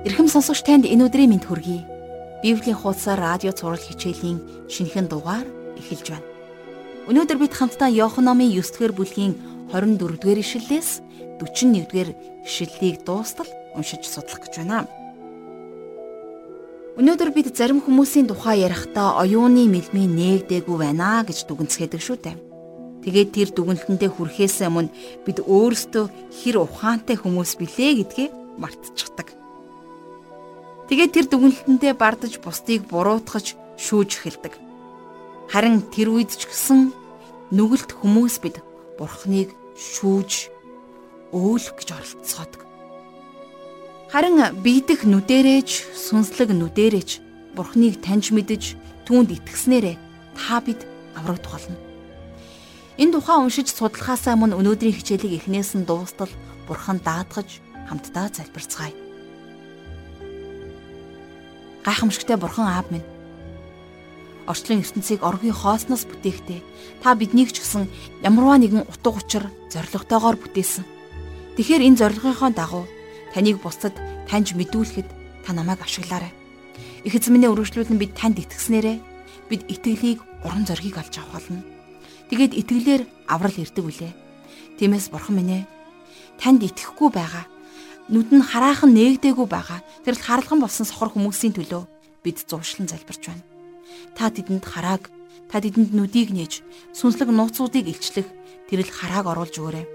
Ирхэм сонсогч танд энэ өдрийн мэнд хүргэе. Библийн хуудасаар радио цаурал хичээлийн шинэхэн дугаар эхэлж байна. Өнөөдөр бид хамтдаа Иохан номын 9-р бүлгийн 24-р ишлэлээс 41-р ишлэлийг дуустал уншиж судлах гэж байна. Өнөөдөр бид зарим хүмүүсийн тухай ярихдаа оюуны мэлмийн нээгдээгүй байна гэж дүгнцгээдэг шүү дээ. Тэгээд тэр дүгнэлтэндээ хүрэхээс өмнө бид өөрсдөө хэр ухаантай хүмүүс билээ гэдгээ мартчихдаг. Тэгээд тэр дүгнэлтэндээ бардаж бусдыг буруутгаж шүүж эхэлдэг. Харин тэр үед ч гэсэн нүгэлт хүмүүс бид бурхныг шүүж өөлөх гэж оролцоодог. Харин биедэх нүдэрэж, сүнслэг нүдэрэж бурхныг таньж мэдэж түүнд итгэснээрээ та бид аврагдах болно. Энэ тухай уншиж судлахаасаа мөн өнөөдрийн хичээлийг эхнээс нь дуустал бурхан даатгаж хамтдаа залбирцгаая. Гайхамшигтай бурхан аав минь. Орчлон ертөнцийг оргийн хоосноос бүтээхдээ та биднийг ч гэсэн ямарваа нэгэн утга учир зоригтойгоор бүтээсэн. Тэгэхээр энэ зорилгынхоо дагуу таныг бусдад таньж мэдүүлэхэд та намайг ашиглаарай. Их эзэмний өргөжлүүлэн бид танд итгэснээрээ бид итгэлийг уран зоригийг олж авах болно Тэгээд итгэлээр аврал ирдэг үлээ. Тиймээс бурхан минь ээ танд итгэхгүй байгаа. Нүд нь хараахан нээгдээгүй байгаа. Тэрл харалхан болсон сохор хүмүүсийн төлөө бид зуршлан залбирч байна. Та тэдэнд харааг, та тэдэнд нүдийг нээж, сүнслэг нууцуудыг илчлэх тэрл харааг оруулж өгөөрэй.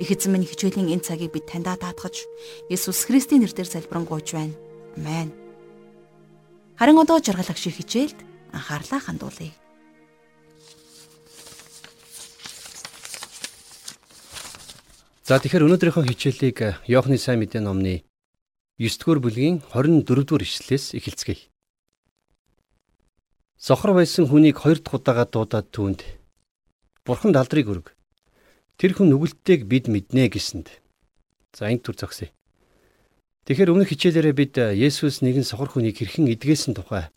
Их эзэн минь хичээлийн энэ цагийг бид таньдаа даатгаж Есүс Христийн нэрээр залбирanгуйж байна. Амен. Харин одоо жаргалах шиг хичээлд анхаарлаа хандуулъя. За тэгэхээр өнөөдрийнхөө хичээлийг Иохны сайн мэдээ номны 9-р бүлгийн 24-р ишлэлээс эхэлцгээе. Сохор байсан хүнийг хоёр дахь удаага дуудаад түүнд Бурхан далдрыг өрг. Тэр хүн нүгэлтэйг бид мэднэ гэсэнд. За энэ төр зогсъё. Тэгэхээр өмнөх хичээлээрээ бид Есүс нэгэн сохор хүнийг хэрхэн эдгээсэн тухай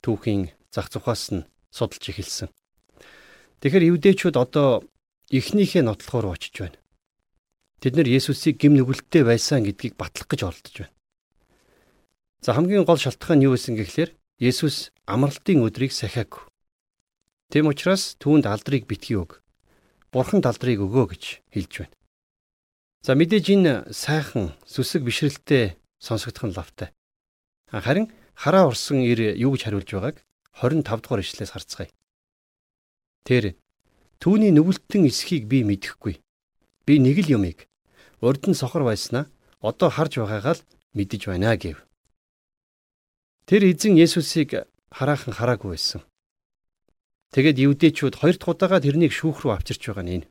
түүхийн зах зухаас нь судалж эхэлсэн. Тэгэхээр евдээчүүд одоо эхнийхээ нотлохоор очиж байна. Тэд нэр Есүсийг гим нүгэлттэй байсан гэдгийг батлах гэж оролдож байна. За хамгийн гол шалтгаан нь юу байсан гэхлээр Есүс амралтын өдрийг сахиагүй. Тэм учраас түүнд алдрыг битгий өг. Бурхан алдрыг өгөө гэж хэлж байна. За мэдээж энэ сайхан сүсэг бишрэлтэй сонсогдох нь лавтай. Харин хараа урсан ир юу гэж хариулж байгааг 25 дугаар ишлээс харцгаая. Тэр түүний нүгэлтэн эсхийг би мэдэхгүй. Би нэг л юмыг урд нь сохор байснаа одоо харж байгаагаа л мэдэж байна гэв. Тэр эзэн Есүсийг хараахан хараагүй байсан. Тэгэд евдээчүүд хоёр дахь удаага тэрнийг шүүх рүү авчирч байгаа нь энэ.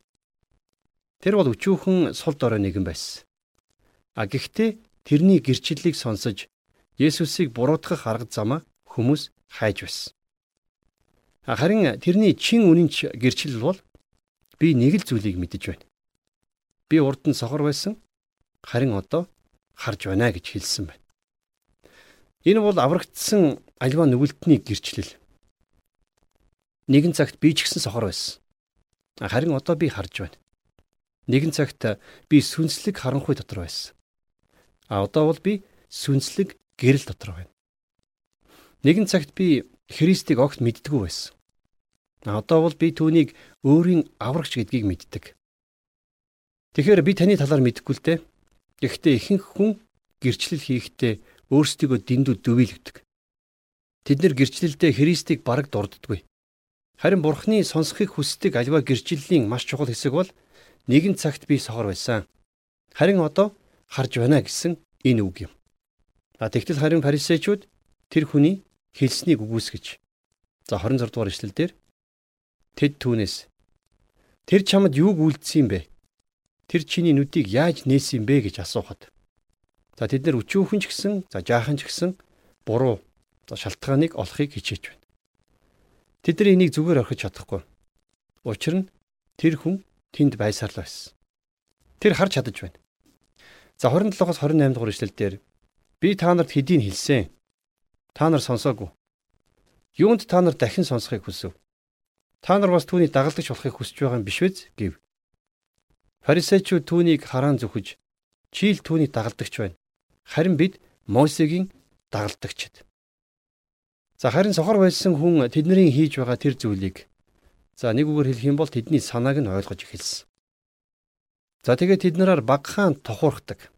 Тэр бол өчүүхэн сул дорой нэгэн байсан. А гэхдээ тэрний гэрчлэлийг сонсож Есүсийг буруутгах арга замаа хүмүүс хайж байсан. Харин тэрний чин үнэнч гэрчлэл бол би нэг л зүйлийг мэдэж байна. Би урд нь сохор байсан. Харин одоо харж байна гэж хэлсэн байна. Энэ бол аврагдсан альва нүгэлтний гэрчлэл. Нэгэн цагт би ч гэсэн сохор байсан. Харин одоо би харж байна. Нэгэн цагт би сүнслэг харанхуй дотор байсан. А одоо бол би сүнслэг гэрэл дотор байна. Нэгэн цагт би Христийг огт мэддэггүй байсан. А одоо бол би түүнийг өөрийн аврагч гэдгийг мэддэг. Тэгэхээр би таны талаар мэдэхгүй л дээ. Гэхдээ ихэнх хүн гэрчлэл хийхдээ өөрсдийгөө дэндүү дөвийлгдэг. Тэд нэр гэрчлэлдээ Христийг бараг дурддаггүй. Харин Бурхны сонсохыг хүсдэг альва гэрчлэлийн маш чухал хэсэг бол нэгэн цагт би сохор байсан. Харин одоо харж байна гэсэн энэ үг юм. А тэгтэл харин фарисеучуд тэр хүний хэлснийг үгүйсгэж. За 26 дугаар ишлэл дээр тэд түүнээс тэр чамд юуг үйлдсэн юм бэ? Тэр чиний нүдийг яаж нээсэн бэ гэж асуухад за тэд нар өчүүхэн ч гэсэн за жаахан ч гэсэн буруу за шалтгааныг олохыг хичээж байна. Тэд нар энийг зүгээр орхиж чадахгүй. Учир нь тэр хүн тэнд байсаарлаа байсан. Тэр харж чадаж байна. За 27-оос 28 дугаар ишлэлдэр би та нарт хэдийг хэлсэн. Та нар сонсоогүй. Юунд та нар дахин сонсохыг хүсв? Та нар бас түүний дагалдагч болохыг хүсэж байгаа юм биш үү? гэв. Фарисеучуд түүнийг хараан зүхэж "Чи л түүний дагалдагч байна. Харин бид Мосегийн дагалдагчид. За харин сохор байсан хүн тэдний хийж байгаа тэр зүйлийг за нэг үгээр хэлэх юм бол тэдний санааг нь ойлгож эхэлсэн. За тэгээд тэд нараар багахан тохуурхдаг.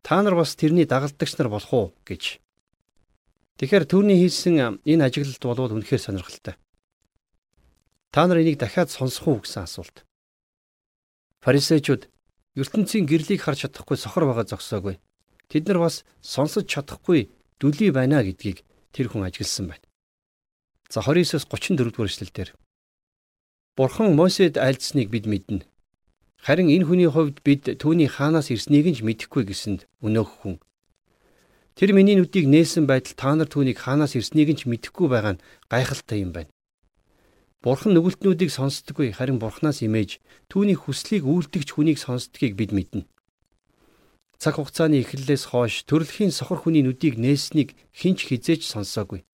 Та нар бас тэрний дагалдагч нар болох уу гэж. Тэгэхээр түүний хийсэн энэ ажиглалт болвол үнэхээр сонирхолтой. Та нар энийг дахиад сонсох уу гэсэн асуулт. Фарисеучуд ертөнцийн гэрлийг харж чадахгүй сохор байгаа зогсоогүй. Тэд нар бас сонсож чадахгүй дүлий байна гэдгийг тэр хүн ажигласан байна. За 29-оос 34 дугаар эшлэлдэр Бурхан Мосед айлдсныг бид мэднэ. Харин энэ хүний хувьд бид түүний хаанаас ирснийг нь мэдэхгүй гэсэнд өнөөх хүн. Тэр миний нүдийг нээсэн байтал та нар түүнийг хаанаас ирснийг нь мэдэхгүй байгаа нь гайхалтай юм байна. Бурхан нүгэлтнүүдийг сонсдоггүй харин Бурханаас имэж түүний хүслийг үйлдэгч хүнийг сонсдгийг бид мэднэ. Цаг хугацааны эхлэлээс хойш төрөлхийн сохор хүний нүдийг нээснийг хинч хизээж сонсоогүй.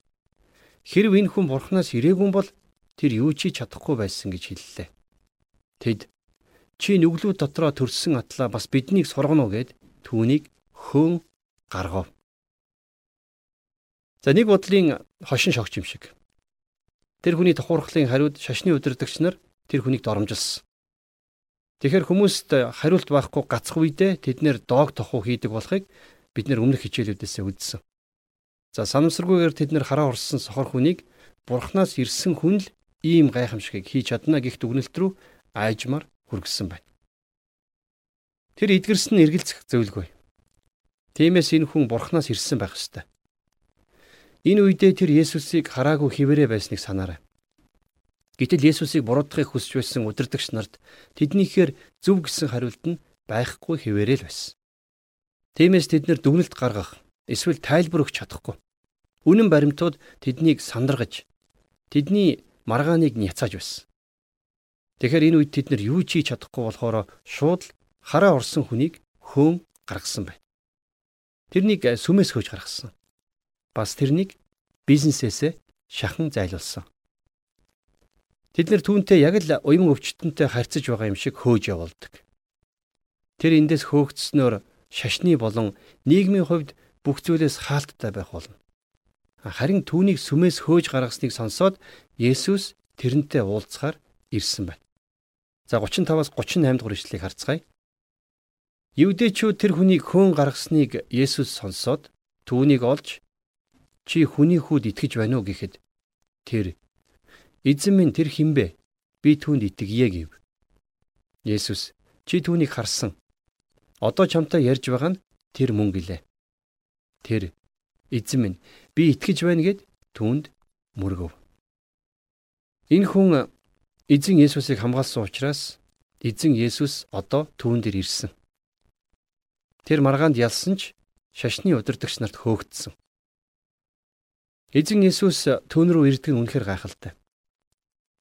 Хэрв энэ хүн Бурханаас ирээгүй бол тэр юу ч чадахгүй байсан гэж хэллээ. Тэд чи нүглүүд дотроо төрсөн атлаа бас биднийг сургано гэд түүнийг хөөн гаргав. За нэг бодлын хошин шогч юм шиг. Тэр хүний тухуурхлын хариуд шашны удирдагч нар тэр хүнийг доромжилсан. Тэгэхээр хүмүүст хариулт байхгүй гацх үедээ тэд нэр доог тохуу хийдэг болохыг бид нэр өмнөх хичээлүүдээс үзсэн. За санамсаргүйгээр тэд нэр хараа орсон сохор хүнийг бурхнаас ирсэн хүн л ийм гайхамшигыг хийж чадна гихт үгнэлт рүү айжмар хүргэсэн байна. Тэр эдгэрсэн нь эргэлзэх зөвлөгөө. Тиймээс энэ хүн бурхнаас ирсэн байх ёстой. Энэ үедээ тэр Есүсийг хараагүй хിവэрэ байсныг санаарай. Гэтэл Есүсийг буруудахыг хүсч байсан удирдагч нарт тэднийхээр зөв гэсэн хариулт нь байхгүй хിവэрэл байсан. Тиймээс тэд нэр дүгнэлт гаргах эсвэл тайлбар өгч чадахгүй. Үнэн баримтууд тэднийг сандаргаж тэдний маргааныг няцааж байсан. Тэгэхээр энэ үед тэд нар юу ч хийж чадахгүй болохоор шууд хараа орсон хүнийг хөөн гаргасан байна. Тэрнийг сүмээс хөөж гаргасан бас тэрнийг бизнесээсээ шахан зайлуулсан. Тэд нэр түүнтэй яг л уян өвчтөнтэй харьцаж байгаа юм шиг хөөж явуулдаг. Тэр эндээс хөөгдснөөр шашны болон нийгмийн хувьд бүх зүйлээс хаалттай байх болно. Харин түүнийг сүмээс хөөж гаргасныг сонсоод Есүс тэрнтэй уулзахаар ирсэн байна. За 35-аас 38 дугаар ишлэгийг харцгаая. Евдэчүүд тэр хүнийг хөөн гаргасныг Есүс сонсоод түүнийг олж чи хүний хүүд итгэж байна уу гэхэд тэр эзэн минь тэр хинбэ би түүнд итгэе гэв. Есүс чи түүнийг харсан. Одоо чамтай ярьж байгаа нь тэр мөн гэлээ. Тэр эзэн минь би итгэж байна гэд түүнд мөргөв. Энэ хүн эзэн Есүсийг хамгаалсан учраас эзэн Есүс одоо түүн дээр ирсэн. Тэр маргаанд ялсан ч шашны удирдагч нарт хөөгдсөн. Эзэн Есүс түүн рүү ирдэг нь үнэхээр гайхалтай.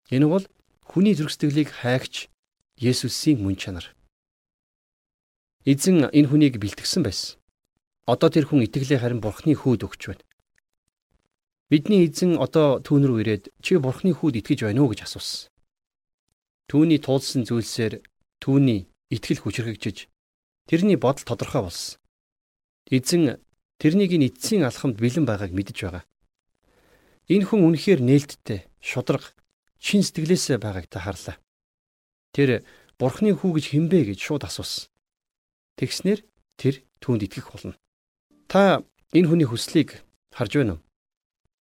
Энэ бол хүний зүрх сэтгэлийг хайгч Есүсийн мөн чанар. Эзэн энэ хүнийг бэлтгэсэн байсан. Одоо тэр хүн итгэлээ харин Бурхны хүүд өгч байна. Бидний эзэн одоо түүн рүү ирээд чи Бурхны хүүд итгэж байна уу гэж асуусан. Түүний туулсан зүйлсээр түүний итгэл хүчрхэгжиж тэрний бодол тодорхой болсон. Эзэн тэрнийг энэ эцсийн алхамд бэлэн байгааг мэдэж байгаа. Энэ хүн үнэхээр нээлттэй, шудраг, шин сэтгэлээсээ байгааг та харлаа. Тэр Бурхны хүү гэж хинбэ гэж шууд асуусан. Тэгснэр тэр түүнд итгэх болно. Та энэ хүний хүслийг харж байна уу?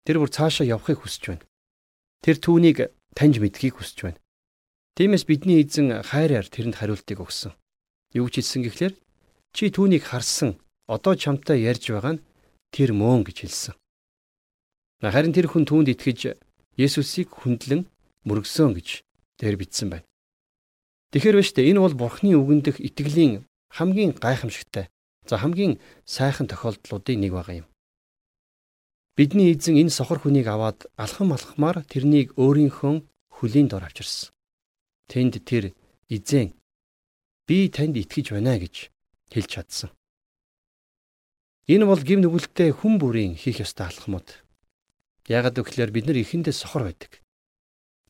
Тэр бүр цаашаа явахыг хүсэж байна. Тэр түүнийг таньж мэдхийг хүсэж байна. Тиймээс бидний эзэн хайраар тэрэнд хариултыг өгсөн. Юу ч хэлсэн гэхлээр чи түүнийг харсан. Одоо чамтай ярьж байгаа нь тэр мөн гэж хэлсэн. Харин тэр хүн түүнд итгэж Есүсийг хүндлэн мөргсөн гэж дээр бичсэн байна. Тэгэхээр биш үү энэ бол Бурхны үгэн дэх итгэлийн хамгийн гайхамшигтай за хамгийн сайхан тохиолдлуудын нэг байгаа юм. Бидний эзэн энэ сохор хүнийг аваад алхам алхмаар тэрнийг өөрийнхөө хөлийн дор авчирсан. Тэнд тэр эзэн би танд итгэж байна гэж хэлж чадсан. Энэ бол гим нүгэлтэй хүн бүрийн хийх ёстой алхмууд. Яагаад гэвэл бид нар ихэндээ сохор байдаг.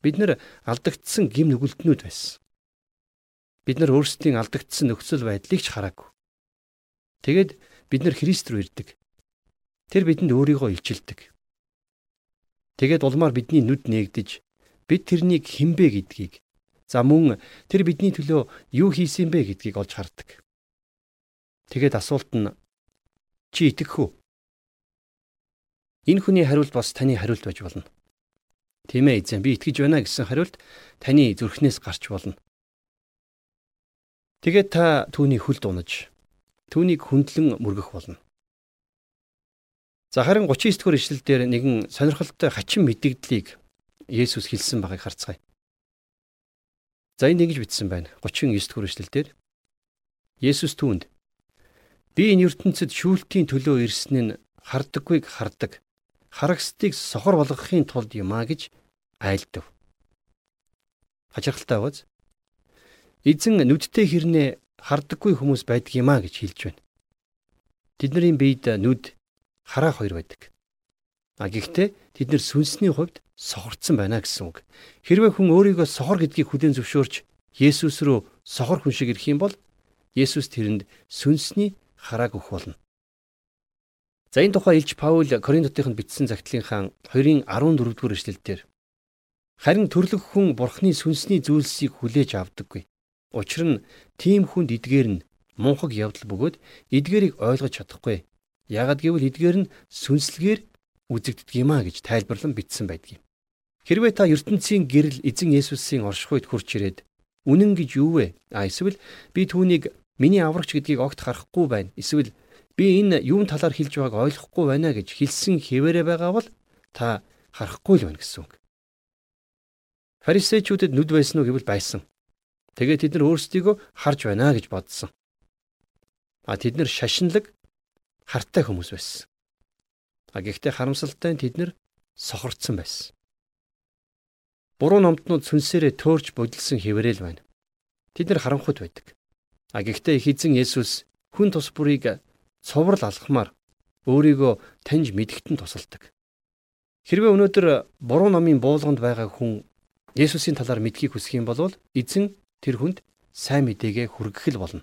Бид нар алдагдсан гим нүгэлтнүүд байсан. Бид нар өөрсдийн алдагдсан нөхцөл байдлыг ч хараагүй. Тэгэд бид нар Христ рүү ирдэг. Тэр бидэнд өөрийгөө илчилдэг. Тэгээд улмаар бидний нүд нээгдэж бид тэрнийг хинбэ гэдгийг за мөн тэр бидний төлөө юу хийсэн бэ гэдгийг олж хардаг. Тэгээд асуулт нь чи итгэх үү? Энэ хүний хариулт бас таны хариулт байж болно. Тийм ээ эзэн би итгэж байна гэсэн хариулт таны зүрхнээс гарч болно. Тэгээд та түүний хүлд унаж түүнийг хүндлэн мөргөх болно. За харин 39 дугаар ишлэл дээр нэгэн сонирхолтой хачин мэдэгдлийг Есүс хэлсэн байгааг харцгаая. За энд ингэж бичсэн байна. 39 дугаар ишлэл дээр Есүс түүнд би энэ ертөнцид шүүлтийн төлөө ирсэн нь хардаггүйг хардаг. Харагсдыг сохор болгохын тулд юм а гэж айлдав. Хачирхалтай байгааз. Эзэн нүдтэй хэрнээ хардаггүй хүмүүс байдаг юм а гэж хэлж байна. Тэдний биед нүд хараа хоёр байдаг. А гэхдээ тэд нэр сүнсний хувьд сохорцсон байна гэсэн үг. Хэрвээ хүн өөрийгөө сохор гэдгийг хүлээн зөвшөөрч Есүс рүү сохор хүн шиг ирэх юм бол Есүс тэрэнд сүнсний харааг өгөх болно. За энэ тухай Илж Паул Коринтотынд бичсэн загтлынхаа 2-ын 14 дугаар эшлэлдэр харин төрлөх хүн бурхны сүнсний зүйлсийг хүлээж авдаггүй. Учир нь тийм хүнд эдгээр нь мунхаг явдал бөгөөд эдгээрийг ойлгож чадахгүй. Ягд гэвэл эдгээр нь сүнслэгээр үзэгддэг юм а гэж тайлбарлан бичсэн байдаг юм. Хэрвээ та ертөнцийн гэрэл эзэн Есүсийн оршихуйд хурч ирээд үнэн гэж юу вэ? А эсвэл би түүнийг миний аврагч гэдгийг огт харахгүй байна. Эсвэл би энэ юун талаар хэлж байгааг ойлгохгүй байна гэж хэлсэн хэвээрээ байгаа бол та харахгүй л байна гэсэн үг. Фарисеучудад нүд байсан уу гэвэл байсан. Тэгээд тэд нар өөрсдийгөө харж байна гэж бодсон. А тэд нар шашинлаг хартай хүмүүс байсан. А гэхдээ харамсалтай нь тэд нэр сохорцсон байсан. Буруу номтнууд сүнсээрээ төөрч бодилсон хэврээл байна. Тэд нэр харанхуйд байдаг. А гэхдээ их эзэн Есүс хүн тус бүрийг цоврал алхмаар өөрийгөө таньж мэдгэтэн тусалдаг. Хэрвээ өнөөдөр буруу номын буулганд байгаа хүн Есүсийн талаар мэдхийг хүсэх юм бол эзэн тэр хүнд сайн мэдээгээ хүргэх л болно.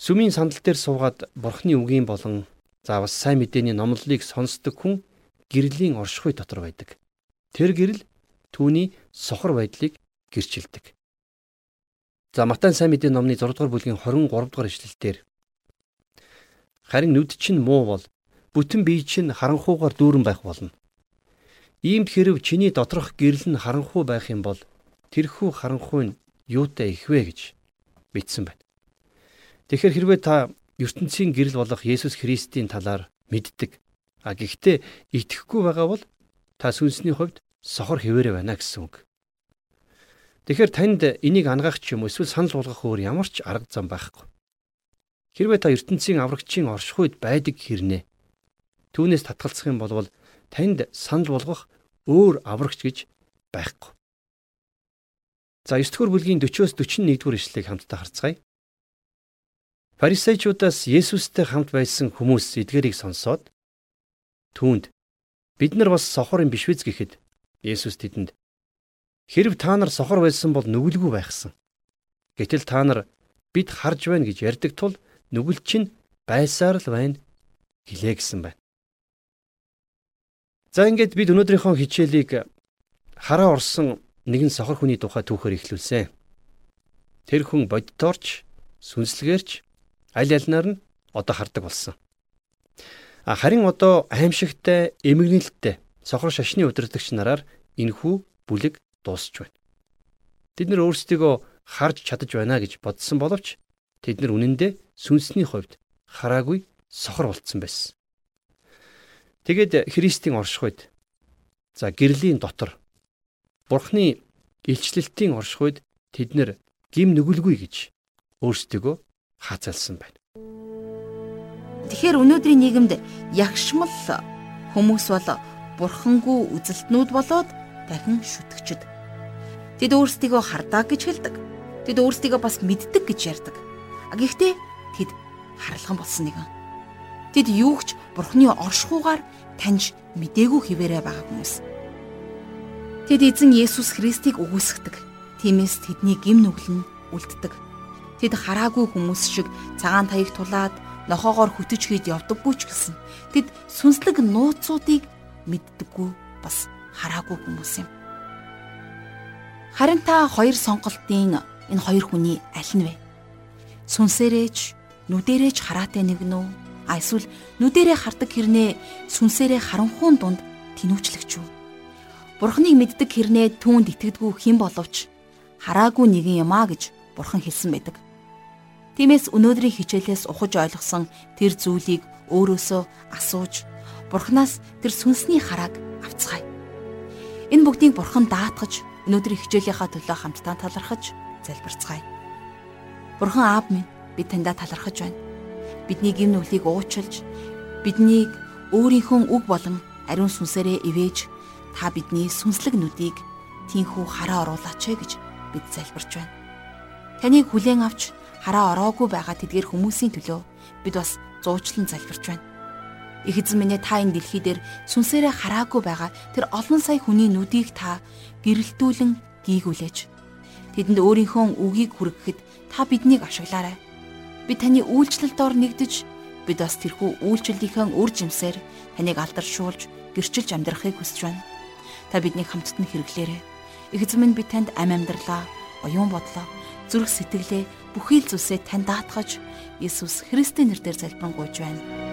Сүмийн сандал дээр суугаад бурхны үгийн болон за бас сайн мэдээний номлолыг сонсдог хүн гэрлийн оршихуй дотор байдаг. Тэр гэрэл түүний сохор байдлыг гэрчилдэг. За Матай сайн мэдээ номны 6 дугаар бүлгийн 23 дугаар ишлэлдэр харин нүд чинь муу бол бүтэн бие чинь харанхуугаар дүүрэн байх болно. Иймд хэрв чиний доторх гэрэл нь харанхуй байх юм бол тэрхүү харанхуй нь юутай ихвэ гэж бичсэн байна. Тэгэхээр хэрвээ та ертөнцийн гэрэл болох Есүс Христийн талаар мэддэг. А гэхдээ итгэхгүй байгаа бол та сүнсний хувьд сохор хിവэрэ байна гэсэн үг. Тэгэхээр танд энийг ангаах ч юм уу эсвэл санал болгох өөр ямар ч арга зам байхгүй. Хэрвээ та ертөнцийн аврагчийн оршихуйд байдаг хэрнээ түүнээс татгалцах юм бол танд санал болгох өөр аврагч гэж байхгүй. За 9 дугаар бүлгийн 40-оос 41 дугаар ишлэгийг хамтдаа харцгаая. Фарисеучудаас Есүстэй хамт байсан хүмүүс эдгэрийг сонсоод түүнд бид нар бас сохор юм биш биз гэхэд Есүс тэдэнд хэрв та нар сохор байсан бол нүгэлгүй байхсан. Гэтэл та нар бид харж байна гэж ярьдаг тул нүгэл чинь байсаар л байна гэлээ гэсэн байна. За ингээд бид өнөөдрийнхөө хичээлийг хараа орсон нэгэн сохор хүний тухай түүхээр эхлүүлсэн. Тэр хүн боддоорч, сүнслэгэрч аль альнаар нь одоо хардаг болсон. А харин одоо аимшигтай эмгэнэлттэй сохор шашны удирдагч нараар энхүү бүлэг дуусч байна. Тэд нэр өөрсдийгөө харж чадаж байна гэж бодсон боловч тэд нар үнэндээ сүнсний хувьд хараагүй сохор болцсон байсан. Тэгэд Христийн оршихуйд за гэрлийн дотор Бурхны илчлэлтийн оршихуйд тэд нэр гим нүгэлгүй гэж өөрсдийгөө хаацалсан байна. Тэгэхээр өнөөдрийн нийгэмд ягшмал хүмүүс бол бурхангүй үзэлтнүүд болоод дахин шүтгэжд. Тэд өөрсдийгөө хардаа гэж хэлдэг. Тэд өөрсдийгөө бас мэддэг гэж ярьдаг. Гэхдээ тэд харлган болсон нэгэн. Тэд юу ч бурхны оршихуугаар таньж мдээгүй хിവэрэ байгаа хүмүүс. Тэд эзэн Есүс Христийг үгүйсгдэг. Тиймээс тэдний гим нүгэл нь үлддэг. Тэд хараагүй хүмүүс шиг цагаан таяг тулаад нохоогоор хүтэж хийд явдаггүй ч гэсэн тэд сүнслэг нууцуудыг мэддэггүй бас хараагүй хүмүүс юм. Харин та хоёр сонголтын энэ хоёр хүний аль нь вэ? Сүнсээрээч, нүдэрээч хараатай нэг нь үү? А эсвэл нүдэрээ хардаг хэрнээ сүнсээрээ харанхуун дунд тинүүчлэгч үү? Бурхныг мэддэг хэрнээ түүнд итгэдэггүй хэн боловч хараагүй нэгэн юм а гэж бурхан хэлсэн байдаг. Тиймээс өнөөдрийн хичээлээс ухаж ойлгосон тэр зүйлийг өөрөөсөө асууж бурхнаас тэр сүнсний харааг авцгаая. Энэ бүгдийг бурхан даатгаж өнөөдрийн хичээлийнхаа төлөө хамтдаа талархаж залбирцгаая. Бурхан аав минь би таньда талархаж байна. Бидний гим нүглийг уучлж биднийг өөрийнхөө үг болон ариун сүнсээрээ ивэж та бидний сүнслэг нүдийг тийхүү хараа оруулаач гэж бид залбирч байна. Таныг хүлээн авч хараа ороогүй байгаа тэдгээр хүмүүсийн төлөө бид бас зуучлан залбирч байна. Их эзэн минь та энэ дэлхий дээр сүнсээрээ хараагүй байгаа тэр олон сая хүний нүдийг та гэрэлтүүлэн гийгүүлээч. Тэдэнд өөрийнхөө үгийг хүргэхэд та биднийг ашиглаарай. Бид таны үйлчлэлд ор нэгдэж бид бас тэрхүү үйлчлэлийнхээ үр жимсээр таныг алдаршуулж гэрчилж амьдрахыг хүсэж байна. Та биднийг хамтд нь хэрэглээрэй. Их эзэн минь би танд ам амьдралаа, оюун бодлоо, зүрх сэтгэлээ бүхий л зүйлсээ тань даатгаж Иесус Христийн нэрээр залбирanгуйж байна.